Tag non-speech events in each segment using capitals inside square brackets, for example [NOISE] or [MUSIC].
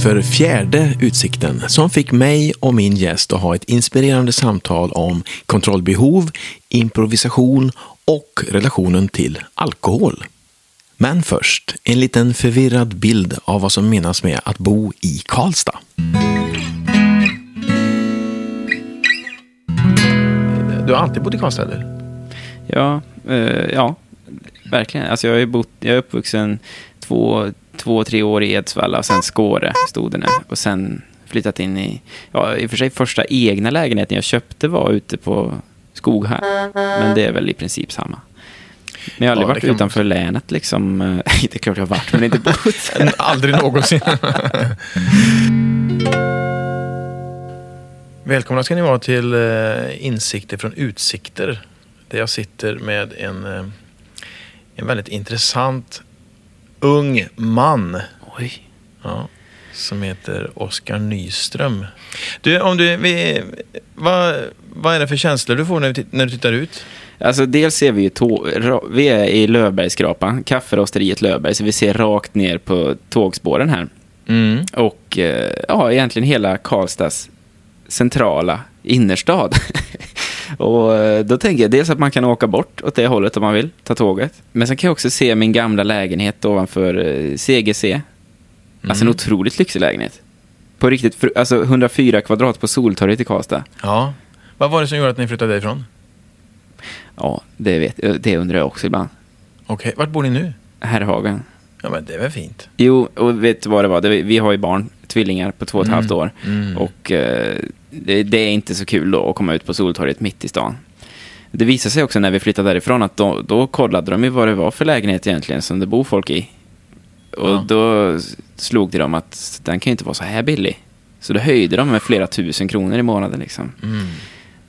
dags för fjärde utsikten som fick mig och min gäst att ha ett inspirerande samtal om kontrollbehov, improvisation och relationen till alkohol. Men först, en liten förvirrad bild av vad som menas med att bo i Karlstad. Du har alltid bott i Karlstad eller? Ja, eh, ja verkligen. Alltså jag, är bott, jag är uppvuxen två, två, tre år i Edsvalla och sen Skåre stod det nu. Och sen flyttat in i, ja i och för sig första egna lägenheten jag köpte var ute på Skoghall. Men det är väl i princip samma. Men jag har aldrig Ja, varit kan man utanför länet liksom. [LAUGHS] det är klart jag har varit, men inte bott. [LAUGHS] Aldrig någonsin. [LAUGHS] Välkomna ska ni vara till eh, Insikter från utsikter. Där jag sitter med en, eh, en väldigt intressant ung man. Oj. Ja, som heter Oskar Nyström. Du, om du, vi, vad, vad är det för känslor du får när, du titt- när du tittar ut? Alltså dels ser vi ju vi är i Löfbergskrapan, kafferosteriet Löfberg, så vi ser rakt ner på tågspåren här. Mm. Och eh, ja, egentligen hela Karlstads centrala innerstad. [LAUGHS] och eh, då tänker jag dels att man kan åka bort åt det hållet om man vill, ta tåget. Men sen kan jag också se min gamla lägenhet ovanför eh, CGC. Alltså en otroligt lyxig lägenhet. På riktigt, för, alltså 104 kvadrat på Soltorget i Karlstad. Ja. Vad var det som gjorde att ni flyttade därifrån? Ja, det, vet, det undrar jag också ibland. Okej, vart bor ni nu? Herrhagen. Ja, men det är väl fint. Jo, och vet du vad det var? Det, vi har ju barn, tvillingar på två och ett halvt år. Mm. Och eh, det, det är inte så kul då att komma ut på Soltorget mitt i stan. Det visade sig också när vi flyttade därifrån att då, då kollade de ju vad det var för lägenhet egentligen som det bor folk i. Och Ja. då slog det dem att den kan ju inte vara så här billig. Så då höjde de med flera tusen kronor i månaden liksom. Mm.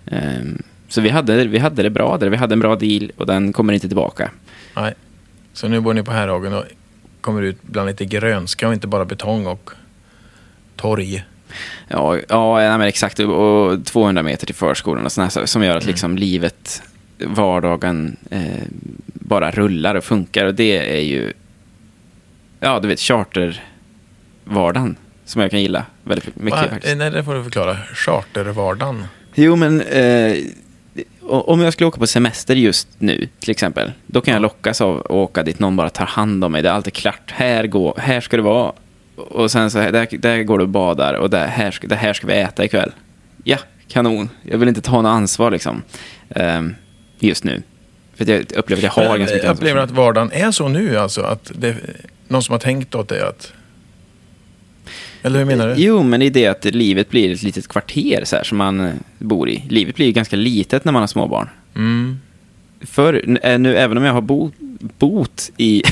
Ehm, så vi hade, vi hade det bra där, vi hade en bra deal och den kommer inte tillbaka. Nej. Så nu bor ni på Herrhagen och kommer ut bland lite grönska och inte bara betong och torg. Ja, ja nej, men exakt. Och 200 meter till förskolan och sådana saker som gör att liksom livet, vardagen, eh, bara rullar och funkar. Och det är ju, ja du vet, chartervardagen som jag kan gilla väldigt mycket Va? Nej, det får du förklara. Chartervardagen. Jo, men eh, om jag skulle åka på semester just nu, till exempel, då kan jag lockas av att åka dit någon bara tar hand om mig. Det är alltid klart. Här, går, här ska det vara. Och sen så här, där, där går du och badar och där, här, det här ska vi äta ikväll. Ja, kanon. Jag vill inte ta något ansvar liksom. Ehm, just nu. För jag upplever att jag har ganska mycket jag upplever att vardagen är så nu alltså. Att det, någon som har tänkt åt det att... Eller hur menar du? Jo, men det är det att livet blir ett litet kvarter så här, som man eh, bor i. Livet blir ganska litet när man har småbarn. Mm. För eh, nu, även om jag har bo, bott i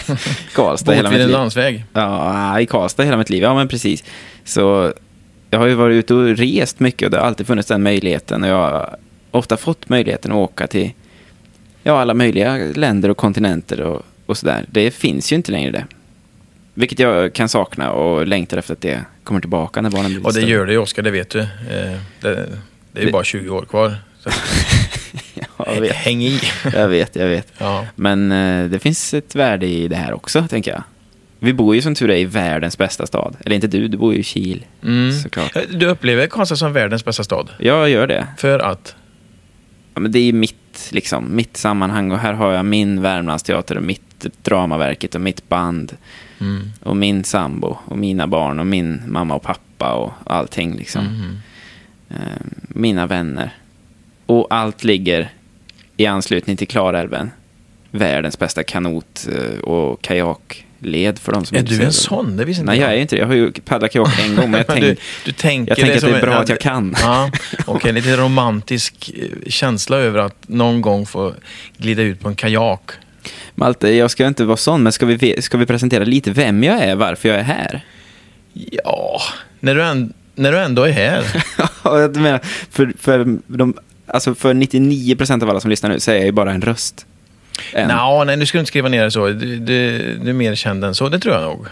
[LAUGHS] Karlstad hela mitt liv. landsväg. Ja, i Karlstad hela mitt liv. Ja, men precis. Så jag har ju varit ute och rest mycket och det har alltid funnits den möjligheten. Och jag har ofta fått möjligheten att åka till ja, alla möjliga länder och kontinenter och, och sådär. Det finns ju inte längre det. Vilket jag kan sakna och längtar efter att det kommer tillbaka när barnen blir Och det större. gör det ju Oskar, det vet du. Eh, Det, det är ju bara 20 år kvar. [LAUGHS] Jag vet. häng i. Jag vet, jag vet. Ja. Men eh, det finns ett värde i det här också, tänker jag. Vi bor ju som tur är i världens bästa stad. Eller inte du, du bor ju i Kil. Mm. Såklart. Du upplever Karlstad som världens bästa stad? Jag gör det. För att? Ja, men det är mitt, liksom, mitt sammanhang och här har jag min Värmlandsteater och mitt Dramaverket och mitt band Mm. och min sambo och mina barn och min mamma och pappa och allting liksom. Mhm. Eh, mina vänner. Och allt ligger i anslutning till Klarälven. Världens bästa kanot eh, och kajakled för de som Är inte du ser en sån? Det visste inte Nej, jag är inte det. Jag har ju paddlat kajak en gång, men jag, [LAUGHS] tänk, du, du tänker jag tänker att det är bra en- att jag kan. Ja, Okej, lite romantisk eh, känsla över att någon gång få glida ut på en kajak. Malte, jag ska inte vara sån, men ska vi, ska vi presentera lite vem jag är, varför jag är här? Ja, när du, änd- när du ändå är här. [LAUGHS] Ja, jag menar, för, för, de, alltså för 99% av alla som lyssnar nu så är jag ju bara en röst. En. Nå, nej, du inte skriva ner det så. Du, du, du är mer känd än så, det tror jag nog.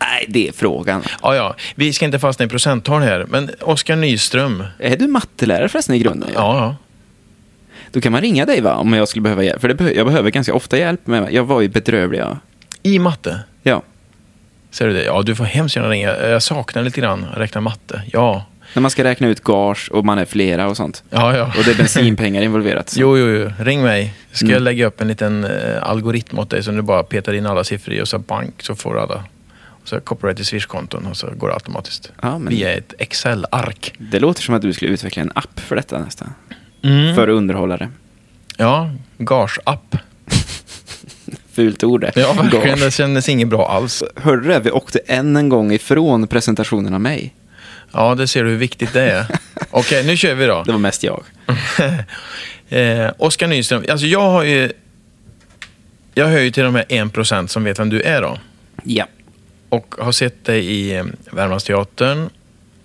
Nej, det är frågan. Ja, ja, vi ska inte fastna i procenttal här, men Oskar Nyström. Är du mattelärare förresten i grunden? Ja, ja. Då kan man ringa dig va, om jag skulle behöva hjälp. För det jag behöver ganska ofta hjälp med Jag var ju bedrövlig, ja. I matte. ja. Säger du det? Ja, du får hemskt gärna ringa. Jag saknar lite grann räkna matte. Ja, När man ska räkna ut gage och man är flera och sånt. ja, ja. Och det är bensinpengar involverat. så- [LAUGHS] Jo, jo, jo. Ring mig. Ska Mm. jag lägga upp en liten eh, algoritm åt dig som du bara petar in alla siffror i och så bank så får du alla. Och så kopplar du till Swish-konton och så går det automatiskt. Ja, men Via ett Excel-ark. Det låter som att du skulle utveckla en app för detta nästan. Mm. För underhållare. Ja, gage-app. [LAUGHS] Fult ord det. Ja, verkligen. Gage. Det kändes inget bra alls. Hörde du det? Vi åkte än en gång ifrån presentationen av mig. Ja, det ser du hur viktigt det är. [LAUGHS] Okej, nu kör vi då. Det var mest jag. [LAUGHS] eh, Oskar Nyström, alltså jag har ju... Jag hör ju till de här 1% som vet vem du är då. Ja. Och har sett dig i eh, Värmlandsteatern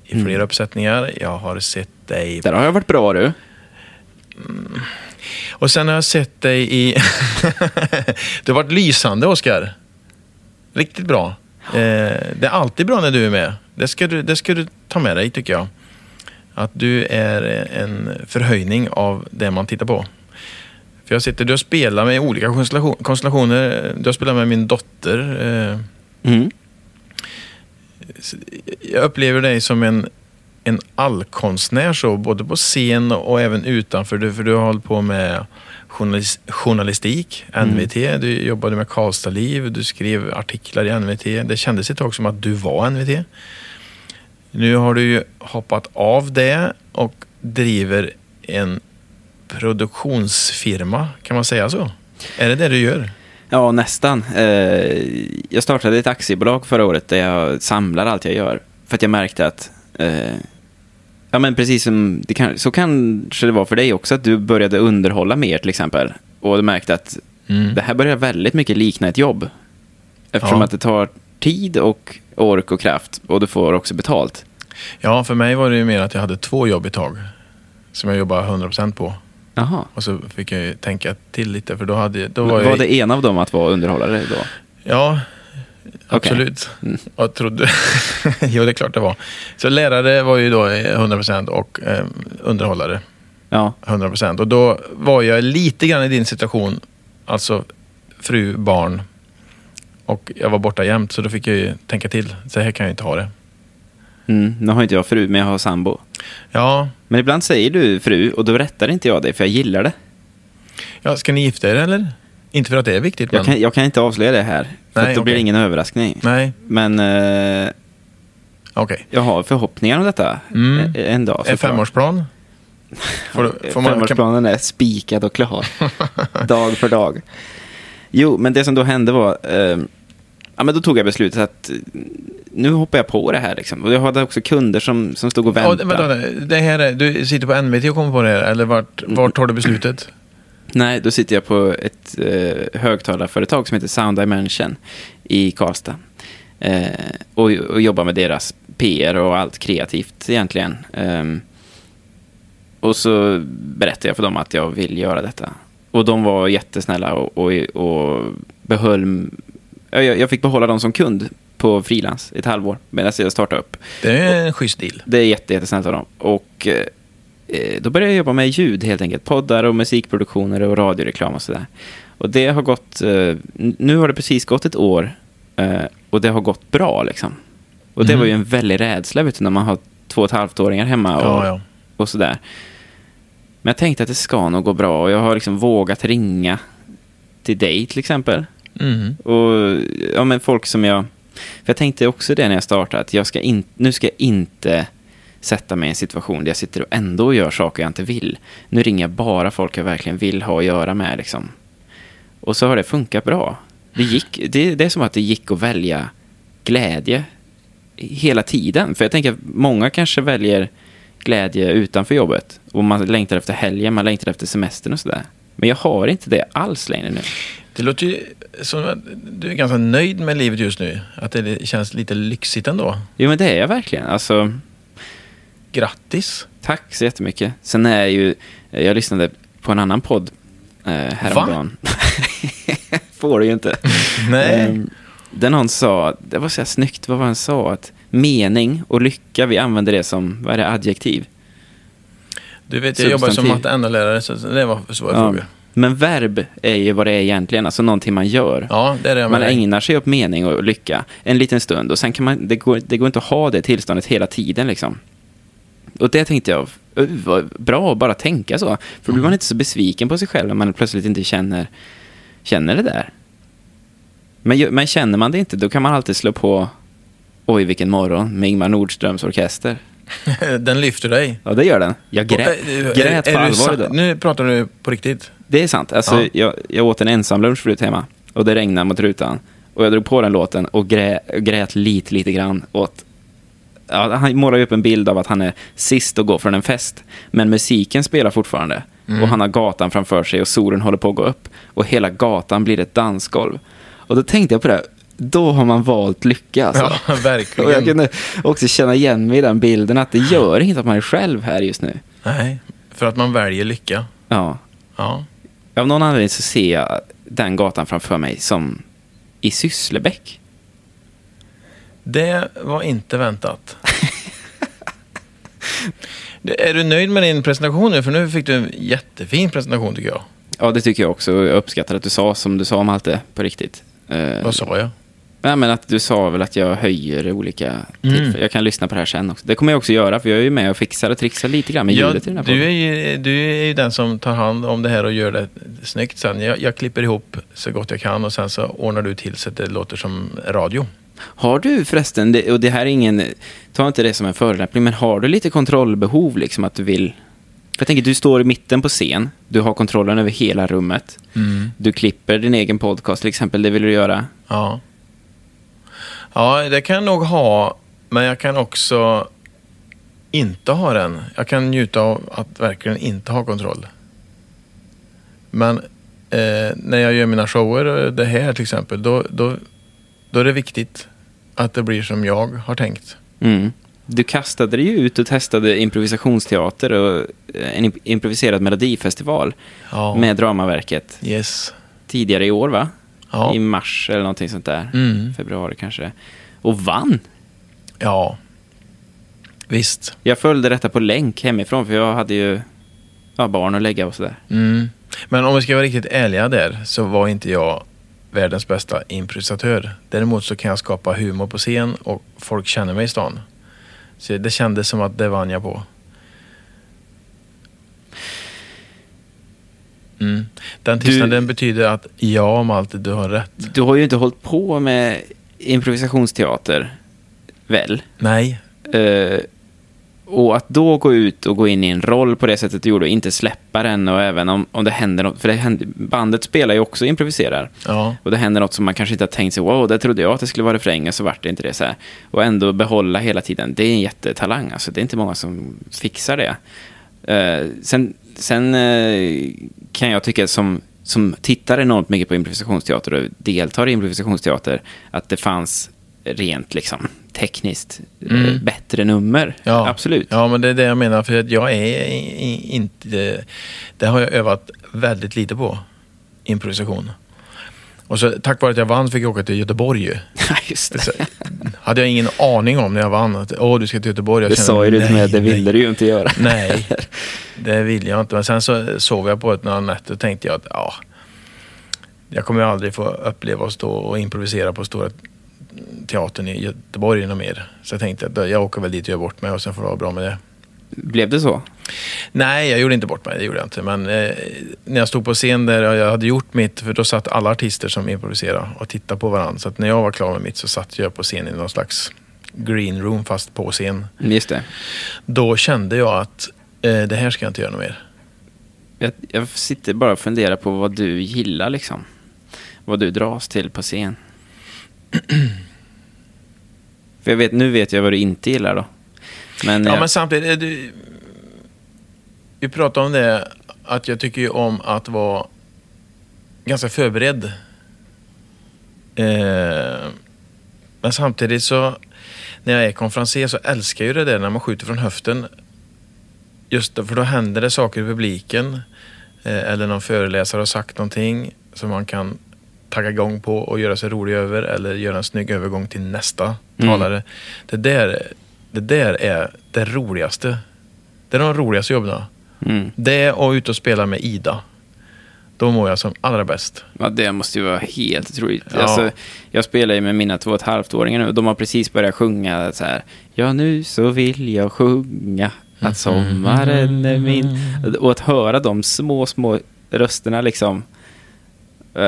i Mm. flera uppsättningar. Jag har sett dig... Där har jag varit bra du. Och sen har jag sett dig i... [LAUGHS] du har varit lysande, Oskar. Riktigt bra. Eh, det är alltid bra när du är med. Det ska du, det ska du ta med dig, tycker jag. Att du är en förhöjning av det man tittar på. För jag sitter, du har spelat med olika konstellation, konstellationer. Du har spelat med min dotter. Eh, Mm. jag upplever dig som en, en allkonstnär, så, både på scen och även utanför. Du, för du har hållit på med journalis, journalistik, NVT, du jobbade med Karlstadliv, du skrev artiklar i NVT. Det kändes ett tag som att du var NVT. Nu har du ju hoppat av det och driver en produktionsfirma, kan man säga så? Är det det du gör? Ja, nästan. Eh, jag startade ett aktiebolag förra året där jag samlar allt jag gör. För att jag märkte att, eh, ja men precis som, det kan, så kanske det var för dig också, att du började underhålla mer till exempel. Och du märkte att Mm. det här börjar väldigt mycket likna ett jobb. Eftersom Ja. att det tar tid och ork och kraft och du får också betalt. Ja, för mig var det ju mer att jag hade två jobb i tag. Som jag jobbade 100% på. Jaha. Och så fick jag ju tänka till lite för då hade jag- då Var, var jag... det en av dem att vara underhållare då? Ja, absolut. Mm. Jag trodde... [LAUGHS] jo, det är klart det var. Så lärare var ju då eh, 100% och eh, underhållare Ja. 100%. Och då var jag lite grann i din situation, alltså fru, barn. Och jag var borta jämt, så då fick jag ju tänka till. Så här kan jag inte ha det. Mm, nu har inte jag fru, men jag har sambo. Ja, Men ibland säger du fru och då rättar inte jag dig för jag gillar det. ja ska ni gifta er eller? Inte för att det är viktigt, men... Jag kan, jag kan inte avslöja det här. För Nej, då blir det ingen överraskning. Nej, Men eh, okej. jag har förhoppningar om detta Mm. eh, en dag. En femårsplan? [LAUGHS] Får, du- får man, kan, Femårsplanen är spikad och klar. [LAUGHS] dag för dag. Jo, men det som då hände var... Eh, ja, men då tog jag beslutet att eh, nu hoppar jag på det här. Liksom. Och jag hade också kunder som, som stod och väntade. vänta, det här är, du sitter på NVT och kommer på det här, eller vart, vart tar du beslutet? Nej, då sitter jag på ett eh, högtalarföretag som heter Sound Dimension i Karlstad. Eh, och, och jobbar med deras PR och allt kreativt egentligen. Ehm, och så berättade jag för dem att jag vill göra detta. Och de var jättesnälla och, och, och behöll... ja, Jag, jag fick behålla dem som kund på frilans ett halvår medan jag startade upp. Det är en schysst deal. Det är jätte, jättesnällt av dem. Och eh, då började jag jobba med ljud helt enkelt. Poddar och musikproduktioner och radioreklam och sådär. Och det har gått, eh, nu har det precis gått ett år eh, och det har gått bra liksom. Och det Mhm. var ju en väldig rädsla vet du, när man har två och ett halvt åringar hemma och, Ja, ja. och sådär. Men jag tänkte att det ska nog gå bra och jag har liksom vågat ringa till dig till exempel. Mm. Och ja, men folk som jag... För jag tänkte också det när jag startade, att jag ska in, nu ska jag inte sätta mig i en situation där jag sitter och ändå gör saker jag inte vill. Nu ringer jag bara folk jag verkligen vill ha att göra med. Liksom. Och så har det funkat bra. Det, gick, det, det är som att det gick att välja glädje hela tiden. För jag tänker att många kanske väljer glädje utanför jobbet. Och man längtar efter helgen, man längtar efter semestern och sådär. Men jag har inte det alls längre nu. Det låter ju som att du är ganska nöjd med livet just nu. Att det känns lite lyxigt ändå. Jo, men det är jag verkligen. Alltså, Grattis! tack så jättemycket. Sen är jag ju, jag lyssnade på en annan podd eh, häromdagen. [LAUGHS] Får du ju inte. [LAUGHS] Nej. Ehm, där någon sa, det var så här snyggt, vad var han sa? Att mening och lycka, vi använder det som, vad är det, adjektiv? Du vet, jag jobbar som matte NO-lärare så det var svåra Ja. frågor. Men verb är ju vad det är egentligen, alltså någonting man gör. Ja, det är det Man ägnar sig åt mening och lycka en liten stund och sen kan man, det går, det går inte att ha det tillståndet hela tiden liksom. Och det tänkte jag, "Uh, vad bra att bara tänka så. För då blir man inte så besviken på sig själv när man plötsligt inte känner, känner det där. Men, men känner man det inte, då kan man alltid slå på Oj, vilken morgon med Ingmar Nordströms orkester. [LAUGHS] Den lyfter dig. Ja, det gör den. Jag grät, Och, eh, grät på allvar idag. Nu pratar du på riktigt. Det är sant. Alltså, Ja. jag, jag åt en ensam lunch förut hemma och det regnade mot rutan. Och jag drog på den låten och grä, grät lite, lite grann åt... Ja, han målar ju upp en bild av att han är sist att gå från en fest. Men musiken spelar fortfarande. Mm. Och han har gatan framför sig och solen håller på att gå upp. Och hela gatan blir ett dansgolv. Och då tänkte jag på det. Då har man valt lycka alltså. Ja, [LAUGHS] Och jag verkligen. kunde också känna igen mig i den bilden att det gör inget att man är själv här just nu. Nej, för att man väljer lycka. Ja. Ja. Av någon anledning så ser jag den gatan framför mig som i Sysslebäck. Det var inte väntat. Är du nöjd med din presentation nu? För nu fick du en jättefin presentation tycker jag. Ja, det tycker jag också. Jag uppskattar att du sa som du sa om allt det på riktigt. Eh, Vad sa jag? Nej, men att du sa väl att jag höjer olika Mm. Jag kan lyssna på det här sen också. Det kommer jag också göra, för jag är ju med och fixar och trixar lite grann med Ja, ljudet i den här du, är podden. ju, du är ju den som tar hand om det här och gör det snyggt sen. Jag, jag klipper ihop så gott jag kan och sen så ordnar du till så att det låter som radio. Har du förresten, det, och det här är ingen, ta inte det som en förolämpning, men har du lite kontrollbehov liksom att du vill... För jag tänker, du står i mitten på scen, du har kontrollen över hela rummet. Du klipper din egen podcast till exempel, det vill du göra. Ja. Ja, det kan jag nog ha, men jag kan också inte ha den. Jag kan njuta av att verkligen inte ha kontroll. Men eh, när jag gör mina shower, eh, det här till exempel, då, då, då är det viktigt att det blir som jag har tänkt. Mm. Du kastade dig ju ut och testade improvisationsteater och eh, en imp- improviserad melodifestival Ja. med Dramaverket Yes. tidigare i år, va? Ja. I mars eller någonting sånt där. Mm. Februari kanske. Och vann. Ja. Visst. Jag följde detta på länk hemifrån för jag hade ju ja, barn att lägga och sådär. Mm. Men om vi ska vara riktigt ärliga där så var inte jag världens bästa improvisatör. Däremot så kan jag skapa humor på scen och folk känner mig i stan. Så det kändes som att det vann jag på. Mm. Den tystnaden betyder att ja om allt du har rätt. Du har ju inte hållit på med improvisationsteater, väl? Nej. Eh, och att då gå ut och gå in i en roll på det sättet du gjorde och inte släppa den och även om, om det händer något, för det händer, bandet spelar ju också och improviserar. Ja. Och det händer något som man kanske inte har tänkt sig, wow, det trodde jag att det skulle vara refrängen, så vart det inte det. Så här. Och ändå behålla hela tiden, det är en jättetalang. Alltså, det är inte många som fixar det. Eh, sen sen eh, kan jag tycka som, som tittar enormt mycket på improvisationsteater och deltar i improvisationsteater, att det fanns rent liksom tekniskt eh, Mm. bättre nummer. Ja. Absolut. Ja, men det är det jag menar. För att jag är inte... Det har jag övat väldigt lite på. Improvisation. Och så tack vare att jag vann fick jag åka till Göteborg ju. [LAUGHS] Just det. Så, hade jag ingen aning om när jag vann att åh, du ska till Göteborg. Jag Det sa ju du nej, med, det ville du ju inte göra. [LAUGHS] Nej, det vill jag inte. Men sen så sov jag på ett några nätter och tänkte jag att ja, jag kommer ju aldrig få uppleva att stå och improvisera på Stora Teatern i Göteborg något mer. Så jag tänkte att jag åker väl dit och gör bort mig och sen får det vara bra med det. Blev det så? Nej, jag gjorde inte bort mig. Det gjorde jag inte. Men eh, när jag stod på scen där och jag hade gjort mitt, för då satt alla artister som improviserade och tittade på varandra. Så när jag var klar med mitt så satt jag på scen i någon slags green room fast på scen. Just det. Då kände jag att eh, det här ska jag inte göra något mer. Jag, jag sitter bara och funderar på vad du gillar liksom. Vad du dras till på scen. [CLEARS THROAT] För jag vet, nu vet jag vad du inte gillar då. Men, Ja, jag, men samtidigt, är du, vi pratade om det, att jag tycker om att vara ganska förberedd. Eh, men samtidigt så, när jag är konferencier så älskar jag ju det där när man skjuter från höften. Just för då händer det saker i publiken. Eh, eller någon föreläsare har sagt någonting som man kan tagga igång på och göra sig rolig över eller göra en snygg övergång till nästa Mm. talare. Det, där, det där är det roligaste. Det är de roligaste jobben. Mm, Det och ut och spela med Ida. Då mår jag som allra bäst. Ja, det måste ju vara helt otroligt. Ja. Alltså, jag spelar ju med mina två och ett halvt-åringar nu de har precis börjat sjunga så här. Ja, nu så vill jag sjunga att sommaren är min. Och att höra de små, små rösterna liksom. eh,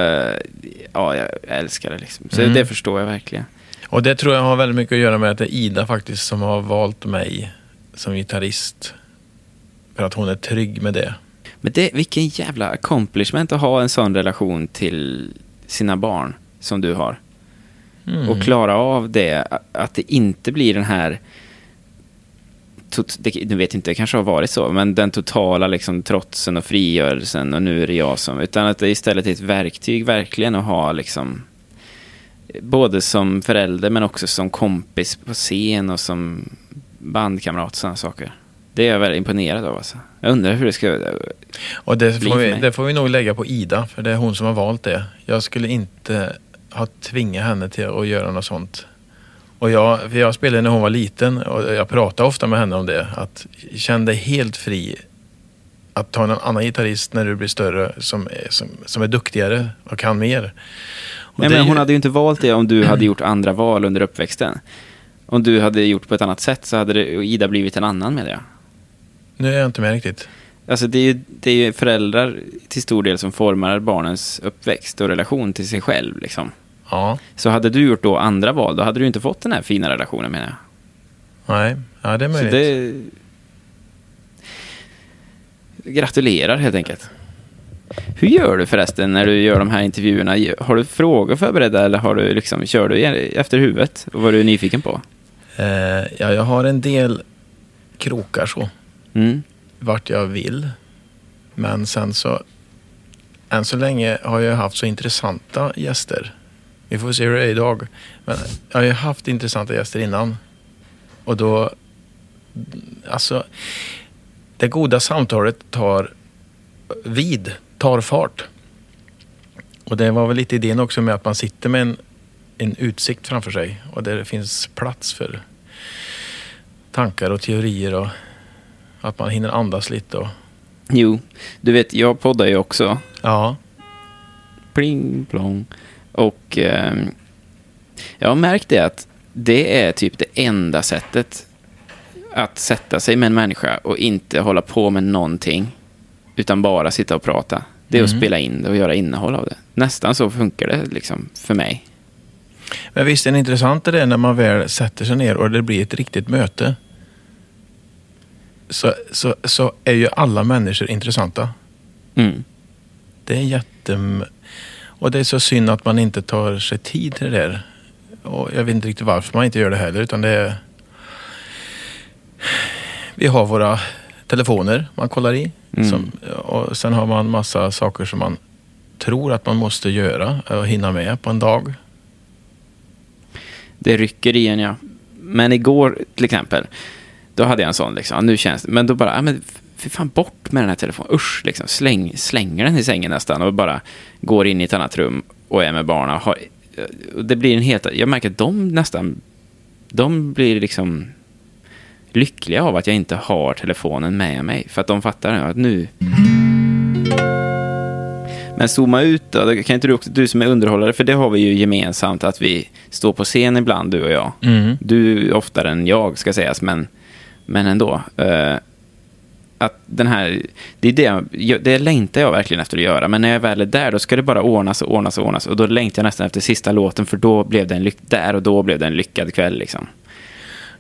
ja, jag älskar det liksom. Så Mm. det förstår jag verkligen. Och det tror jag har väldigt mycket att göra med att det är Ida faktiskt som har valt mig som gitarrist. För att hon är trygg med det. Men det, vilken jävla accomplishment att ha en sån relation till sina barn som du har. Mm. Och klara av det, att det inte blir den här... Det, nu vet inte, det kanske har varit så, men den totala liksom, trotsen och frigörelsen och nu är det jag som... Utan att det istället är ett verktyg verkligen att ha liksom... Både som förälder men också som kompis på scen och som bandkamrat och sådana saker. Det är jag väldigt imponerad av alltså. Jag undrar hur det ska... Och det bli får, vi, det får vi nog lägga på Ida, för det är hon som har valt det. Jag skulle inte ha tvingat henne till att göra något sånt. Och jag, för jag spelade när hon var liten och jag pratade ofta med henne om det. Att känn dig helt fri att ta en annan gitarrist när du blir större som som, som är duktigare och kan mer. Och Nej, men hon ju- hade ju inte valt det om du hade gjort andra val under uppväxten. Om du hade gjort på ett annat sätt så hade det, Ida blivit en annan med det. Nu är jag inte med riktigt. Alltså det är, ju, det är ju föräldrar till stor del som formar barnens uppväxt och relation till sig själv. Liksom. Ja, Så hade du gjort då andra val, då hade du inte fått den här fina relationen menar jag. nej, ja, det är Så möjligt. det... Gratulerar helt enkelt. Hur gör du förresten när du gör de här intervjuerna? Har du frågor förberedda eller har du liksom, kör du efter huvudet? Och vad är du nyfiken på? Eh, ja, jag har en del krokar så. Mm. vart jag vill. Men sen så, än så länge har jag haft så intressanta gäster. Vi får se hur det är idag. Men jag har ju haft intressanta gäster innan. Och då, alltså, det goda samtalet tar vid, tar fart. Och det var väl lite idén också med att man sitter med en, en utsikt framför sig och där det finns plats för tankar och teorier och att man hinner andas lite. Och, Jo, du vet, jag poddar ju också. ja, Pling plong. Och ehm, jag har märkt det att det är typ det enda sättet att sätta sig med en människa och inte hålla på med någonting. Utan bara sitta och prata. Det är att Mm. spela in det och göra innehåll av det. Nästan så funkar det liksom för mig. men visst är det intressant det är när man väl sätter sig ner och det blir ett riktigt möte. Så, så, så är ju alla människor intressanta. Mm. Det är jätte... Och det är så synd att man inte tar sig tid till det där. Och jag vet inte riktigt varför man inte gör det heller, utan det är... Vi har våra telefoner man kollar i. Mm. Som, och sen har man massa saker som man tror att man måste göra och hinna med på en dag. Det rycker i en, ja. Men igår till exempel, då hade jag en sån liksom, nu känns det, men då bara, ja, men fy fan bort med den här telefonen, usch, liksom, släng, slänger den i sängen nästan och bara går in i ett annat rum och är med barnen. Har, och det blir en helt, jag märker att de nästan, de blir liksom lyckliga av att jag inte har telefonen med mig, för att de fattar att nu men zooma ut då, kan inte du, också, du som är underhållare, för det har vi ju gemensamt att vi står på scen ibland, du och jag. Mm. Du oftare än jag, ska sägas, men, men ändå. Eh, att den här, det, är det, jag- det längtar jag verkligen efter att göra, men när jag väl är där, då ska det bara ordnas och ordnas och ordnas. Och då längtar jag nästan efter sista låten, för då blev det en lyck, där och då blev det en lyckad kväll. Liksom.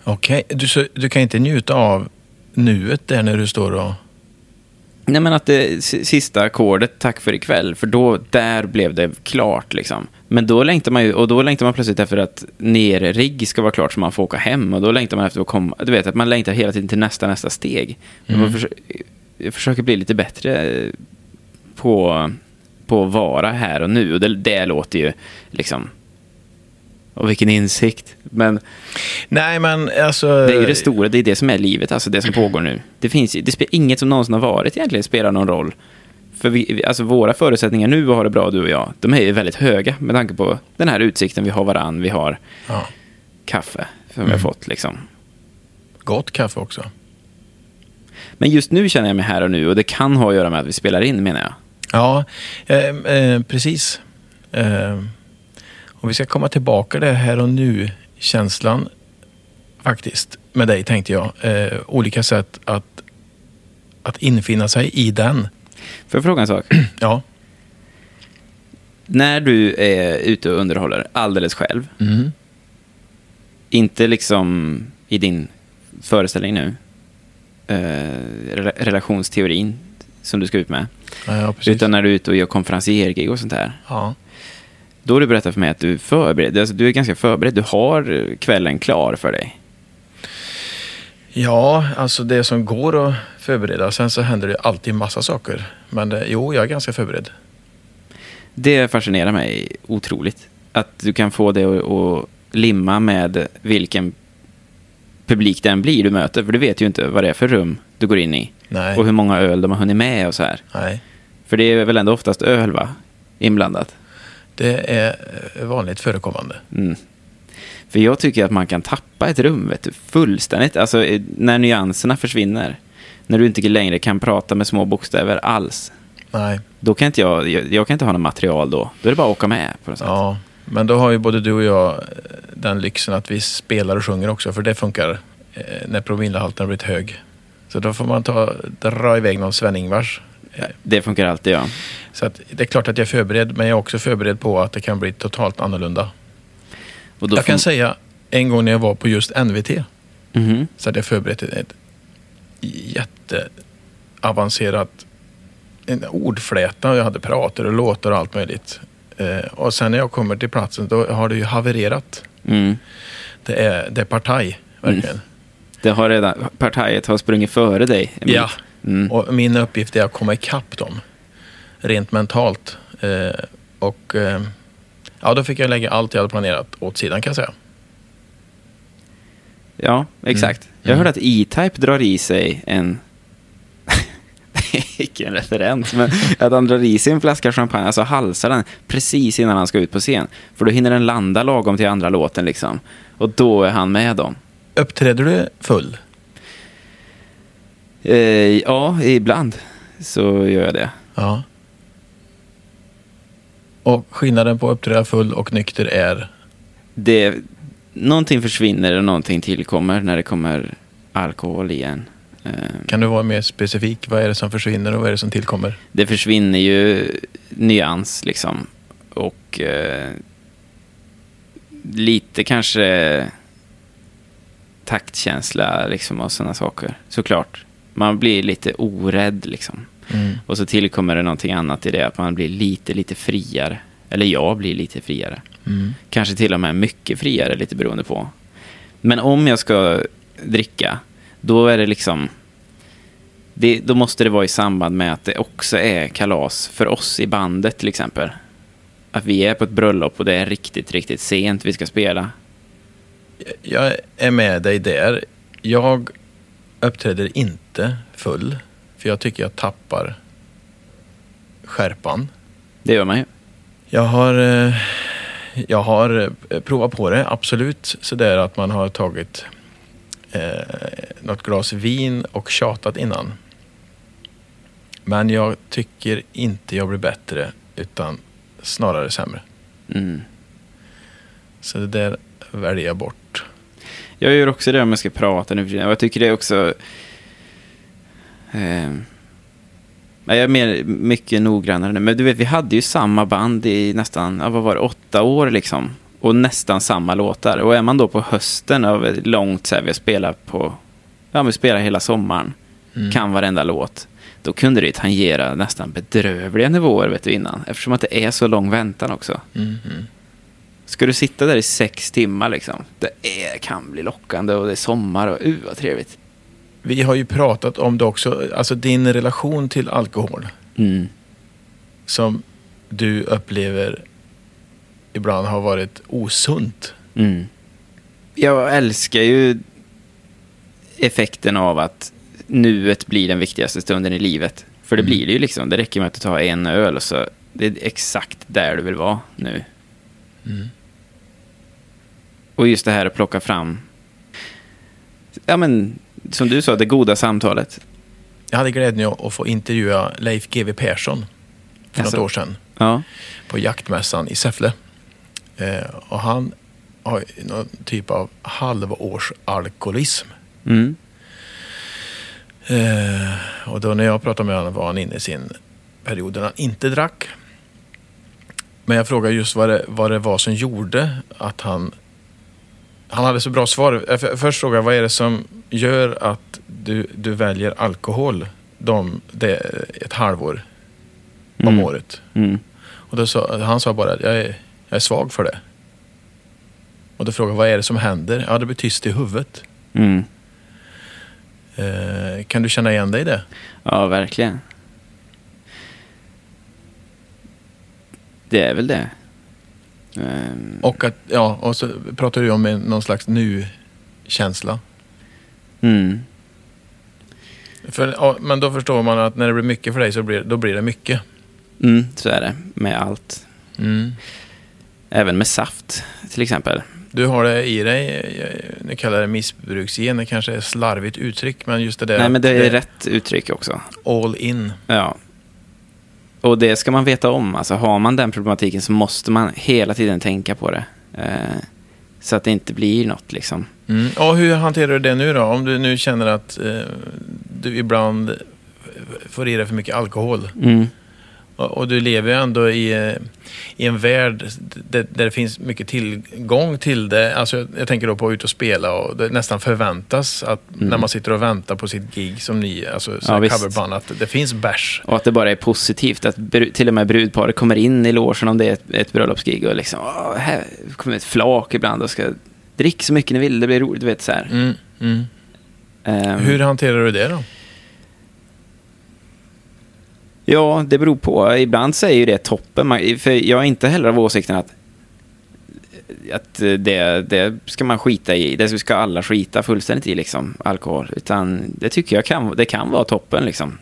Okej, du, så, du kan inte njuta av nuet där när du står och... Nej, men att det sista ackordet, tack för ikväll, för då, där blev det klart liksom. Men då längtar man ju, och då längtar man plötsligt efter att ner-rigg ska vara klart så man får åka hem. Och då längtar man efter att komma, du vet att man längtar hela tiden till nästa, nästa steg. Men man försöker, jag försöker bli lite bättre på, på att vara här och nu. Och det, det låter ju liksom, och vilken insikt. Men Nej, men alltså... det är ju det stora, det är det som är livet, alltså det som pågår nu. Det finns det spelar inget som någonsin har varit egentligen spelar någon roll. För vi, alltså våra förutsättningar nu att ha det bra, du och jag, de är ju väldigt höga med tanke på den här utsikten vi har varann, vi har Ja, kaffe som vi har fått liksom. gott kaffe också. Men just nu känner jag mig här och nu och det kan ha att göra med att vi spelar in menar jag. Ja, eh, eh, precis. Eh, och vi ska komma tillbaka det här och nu-känslan faktiskt med dig tänkte jag. Eh, olika sätt att, att infinna sig i den. Får jag fråga en sak? [CLEARS THROAT] Ja. När du är ute och underhåller alldeles själv, Mm. inte liksom i din föreställning nu, eh, re- relationsteorin som du ska ut med, Ja, utan när du är ute och gör konferenciergig och sånt där. Ja. Då har du berättat för mig att du är förberedd, alltså du är ganska förberedd, du har kvällen klar för dig. Ja, alltså det som går att förbereda. Sen så händer det alltid massa saker. Men det, jo, jag är ganska förberedd. Det fascinerar mig otroligt. Att du kan få det att, limma med vilken publik den blir du möter. För du vet ju inte vad det är för rum du går in i. Nej. Och hur många öl de har hunnit med och så här. Nej. För det är väl ändå oftast öl va? Inblandat. Det är vanligt förekommande. Mm. För jag tycker att man kan tappa ett rum vet du, fullständigt. Alltså eh, när nyanserna försvinner. När du inte längre kan prata med små bokstäver alls. Nej. Då kan inte jag, jag, jag kan inte ha något material då. Då är det bara att åka med på något sätt. Ja, men då har ju både du och jag eh, den lyxen att vi spelar och sjunger också. För det funkar eh, när promillehalten har blivit hög. Så då får man ta, dra iväg någon Sven-Ingvars. Det funkar alltid ja. Så att det är klart att jag är förberedd, men jag är också förberedd på att det kan bli totalt annorlunda. Jag får- kan säga, en gång när jag var på just NVT Mhm. så hade jag förberett ett jätteavancerat en ordfläta. Jag hade prater och låtar och allt möjligt. Eh, och sen när jag kommer till platsen då har det ju havererat. Mm. Det är, det är partaj, verkligen. Det har redan, partiet har sprungit före dig. bit. Ja, Mm. och min uppgift är att komma ikapp dem. Rent mentalt. Eh, och eh, ja, då fick jag lägga allt jag hade planerat åt sidan kan jag säga. Ja, exakt. Mm. Jag hörde att E-Type drar i sig en... Det är Icke en referens, men att han drar i sig en flaska champagne, alltså halsar den precis innan han ska ut på scen. För då hinner den landa lagom till andra låten liksom. Och då är han med dem. Uppträder du full? Eh, ja, ibland så gör jag det. Ja. Och skillnaden på att uppträda full och nykter är? det. Någonting försvinner och någonting tillkommer när det kommer alkohol igen. Eh, Kan du vara mer specifik? Vad är det som försvinner och vad är det som tillkommer? det försvinner ju nyans liksom. Och eh, lite kanske taktkänsla liksom och sådana saker. Såklart. Man blir lite orädd liksom. Mm. Och så tillkommer det någonting annat i det, att man blir lite, lite friare. Eller jag blir lite friare. Mm. Kanske till och med mycket friare, lite beroende på. Men om jag ska dricka, då är det liksom... Det, då måste det vara i samband med att det också är kalas för oss i bandet till exempel. Att vi är på ett bröllop och det är riktigt, riktigt sent vi ska spela. Jag är med dig där. Jag uppträder inte full. För jag tycker jag tappar skärpan. Det gör man ju. Jag har, eh, jag har eh, provat på det, absolut. Sådär att man har tagit eh, något glas vin och tjatat innan. Men jag tycker inte jag blir bättre, utan snarare sämre. Mm. Så det där väljer jag bort. Jag gör också det om jag ska prata nu för Jag tycker det är också... Eh, jag är mer, mycket noggrannare nu. Men du vet, vi hade ju samma band i nästan, vad var det, åtta år liksom. Och nästan samma låtar. Och är man då på hösten av ett långt, så här, vi har spelat på, ja vi spelar hela sommaren. Mm. Kan varenda låt. Då kunde det tangera nästan bedrövliga nivåer vet du innan. Eftersom att det är så lång väntan också. Mm. Ska du sitta där i sex timmar liksom? Det är, kan bli lockande och det är sommar och uh vad trevligt. Vi har ju pratat om det också, alltså din relation till alkohol Mm. som du upplever ibland har varit osunt. Mm. Jag älskar ju effekten av att nuet blir den viktigaste stunden i livet. För det Mm. blir det ju liksom. Det räcker med att du tar en öl och så det är exakt där du vill vara nu. Mm. Och just det här att plocka fram, ja men som du sa, det goda samtalet. Jag hade glädjen att få intervjua Leif GW Persson för Alltså. något år sedan Ja. på jaktmässan i Säffle. Eh, och han har någon typ av halvårsalkoholism. Mm. Eh, och då när jag pratade med honom var han inne i sin period där han inte drack. Men jag frågade just vad det, vad det var som gjorde att han... Han hade så bra svar. F- Först frågade jag vad är det som gör att du, du väljer alkohol de, det, ett halvår om Mm. året. Mm. Och då sa, han sa bara att jag är, jag är svag för det. Och då frågade jag vad är det som händer? Ja, det blir tyst i huvudet. Mm. Eh, kan du känna igen dig i det? Ja, verkligen. Det är väl det. Ehm, Och, att, ja, och så pratar du om någon slags nu-känsla. mm. För, ja, men då förstår man att när det blir mycket för dig så blir, då blir det mycket. Mm, så är det med allt. Mm. Även med saft, till exempel. Du har det i dig, nu kallar det missbruksgen, det kanske är slarvigt uttryck, men just det där Nej, men det är rätt uttryck också. all in. Ja. Och det ska man veta om. Alltså, har man den problematiken så måste man hela tiden tänka på det. Eh, så att det inte blir något liksom. Mm. Och hur hanterar du det nu då? Om du nu känner att eh, du ibland får i dig för mycket alkohol. Mm. Och, du lever ju ändå i, eh, i en värld där, där det finns mycket tillgång till det. Alltså, jag, tänker då på att ut och spela och det nästan förväntas att när man sitter och väntar på sitt gig som ni, alltså Ja, coverband, att det finns bärs. Och att det bara är positivt. Att till och med brudparet kommer in i logen om det är ett, ett bröllopsgig och liksom, "Åh, här kommer ett flak ibland och ska drick så mycket ni vill, det blir roligt, du vet så här. Mm, mm. Ehm, Hur hanterar du det då? Ja, det beror på. Ibland så är ju det toppen. För jag är inte heller av åsikten att, att det, det ska man skita i. Det ska alla skita fullständigt i, liksom, alkohol. Utan det tycker jag kan, det kan vara toppen. Liksom.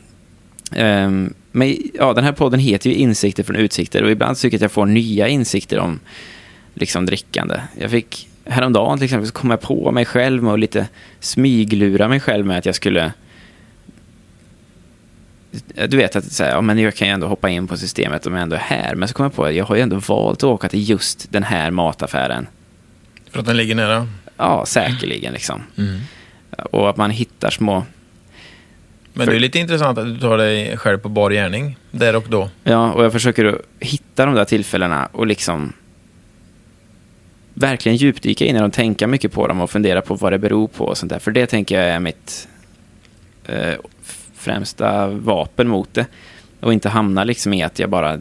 Ehm, men ja, den här podden heter ju Insikter från utsikter och ibland tycker jag att jag får nya insikter om liksom, drickande. Jag fick häromdagen till exempel så kom jag på mig själv med att lite smyglura mig själv med att jag skulle du vet att så här, ja, men jag kan ju ändå hoppa in på systemet om jag ändå är här. Men så kom jag på att jag har ju ändå valt att åka till just den här mataffären. För att den ligger nära? Ja, säkerligen liksom. Mm. Och att man hittar små... Men För- det är lite intressant att du tar dig själv på bar gärning, där och då. Ja, och jag försöker hitta de där tillfällena och liksom verkligen djupdyka in i dem, och tänka mycket på dem och fundera på vad det beror på och sånt där. För det tänker jag är mitt eh, främsta vapen mot det. Och inte hamna liksom i att jag bara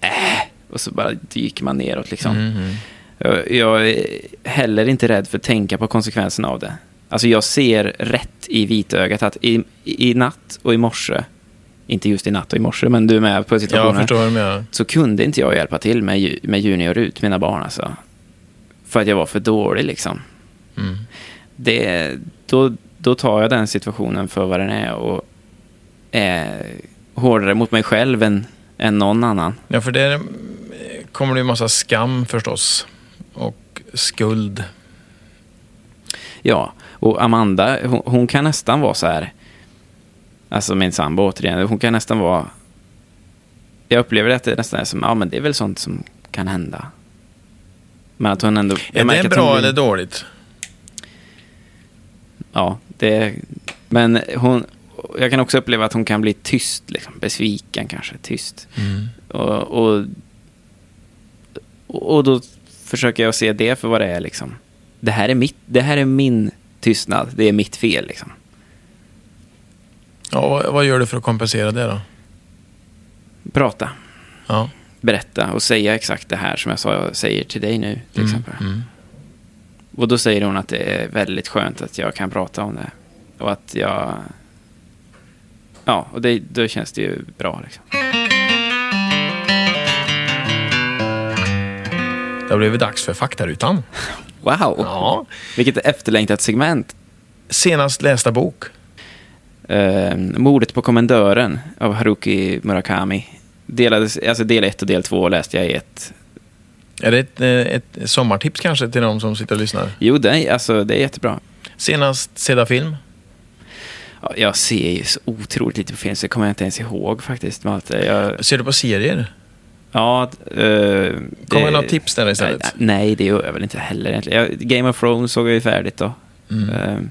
äh, och så bara dyker man neråt liksom. Mm. Jag, jag är heller inte rädd för att tänka på konsekvenserna av det. Alltså jag ser rätt i vitögat att i, i natt och i morse, inte just i natt och i morse, men du är med på situationen, du menar. så kunde inte jag hjälpa till med, med Juni och Rut, mina barn alltså. För att jag var för dålig liksom. Mm. Det, då, då tar jag den situationen för vad den är och är hårdare mot mig själv än, än någon annan. Ja, för där kommer det ju massa skam förstås. Och skuld. Ja, och Amanda, hon, hon kan nästan vara så här, alltså min sambo återigen, hon kan nästan vara, jag upplever att det nästan är som, ja men det är väl sånt som kan hända. Men att hon ändå... Är det bra blir- eller dåligt? Ja, det... Men hon... Jag kan också uppleva att hon kan bli tyst, liksom, besviken kanske, tyst. Mm. Och, och, och då försöker jag se det för vad det är. Liksom. Det, här är mitt, det här är min tystnad, det är mitt fel. Liksom. Ja, vad, vad gör du för att kompensera det då? Prata, Ja. berätta och säga exakt det här som jag sa, jag säger till dig nu. Till exempel. Mm. Och då säger hon att det är väldigt skönt att jag kan prata om det. Och att jag... Ja, och det, då känns det ju bra. Liksom. Det har blivit dags för faktarutan. [LAUGHS] Wow! Ja. Vilket efterlängtat segment. Senast lästa bok. Uh, Mordet på kommendören av Haruki Murakami. Delades, alltså del 1 och del 2 läste jag i ett. Är det ett, eh, ett sommartips kanske till de som sitter och lyssnar? Jo, det är, alltså, det är jättebra. Senast sedda film? Ja, jag ser ju så otroligt lite på film så det kommer jag inte ens ihåg faktiskt. Malte. Jag, Ser du på serier? ja, uh, Kommer det några tips där istället? Nej, nej, det gör jag väl inte heller egentligen. Game of Thrones såg jag ju färdigt då. Mm. Um,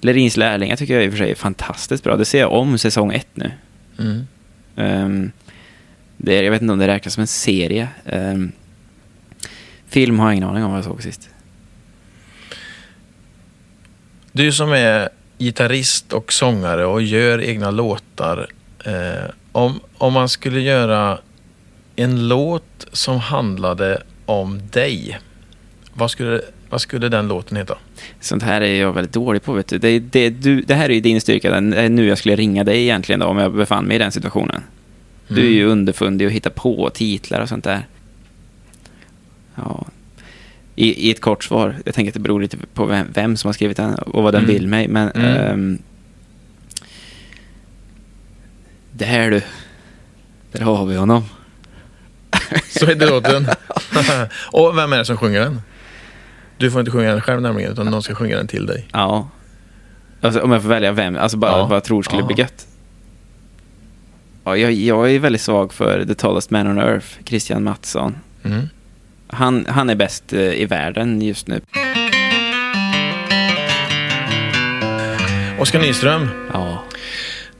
Lerins lärlingar tycker jag i och för sig är fantastiskt bra. Det ser jag om säsong ett nu. Mm. Um, det är, jag vet inte om det räknas som en serie. Um, film har jag ingen aning om vad jag såg sist. Du som är gitarrist och sångare och gör egna låtar. Eh, om, om man skulle göra en låt som handlade om dig. Vad skulle, vad skulle den låten heta? Sånt här är jag väldigt dålig på. Vet du. Det, det, du, det här är ju din styrka. Det är nu jag skulle ringa dig egentligen då, om jag befann mig i den situationen. Du är ju underfundig och hittar på titlar och sånt där. Ja. I, I ett kort svar, jag tänker att det beror lite på vem, vem som har skrivit den och vad den Mm. vill mig, men... Mm. ehm, det här du. Där har vi honom. Så heter låten. [LAUGHS] och vem är det som sjunger den? Du får inte sjunga den själv nämligen, utan någon ska sjunga den till dig. Ja. Alltså, om jag får välja vem, alltså bara Ja. vad jag tror skulle Ja. bli gött. Ja, jag, jag är väldigt svag för The Tallest Man on Earth, Christian Mattsson. Mm. Han, han är bäst eh, i världen just nu. Oskar Nyström, Ja.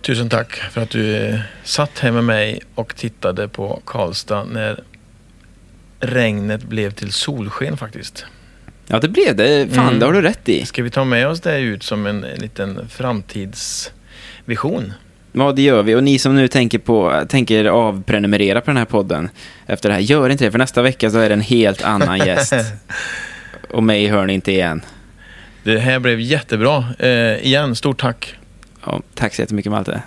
tusen tack för att du eh, satt här med mig och tittade på Karlstad när regnet blev till solsken faktiskt. Ja, det blev det. Fan, Mm. det har du rätt i. Ska vi ta med oss det ut som en liten framtidsvision? Ja, det gör vi. Och ni som nu tänker, på, tänker avprenumerera på den här podden efter det här, gör inte det. För nästa vecka så är det en helt annan gäst. [LAUGHS] Och mig hör ni inte igen. Det här blev jättebra. Eh, igen, stort tack. Ja, tack så jättemycket Malte.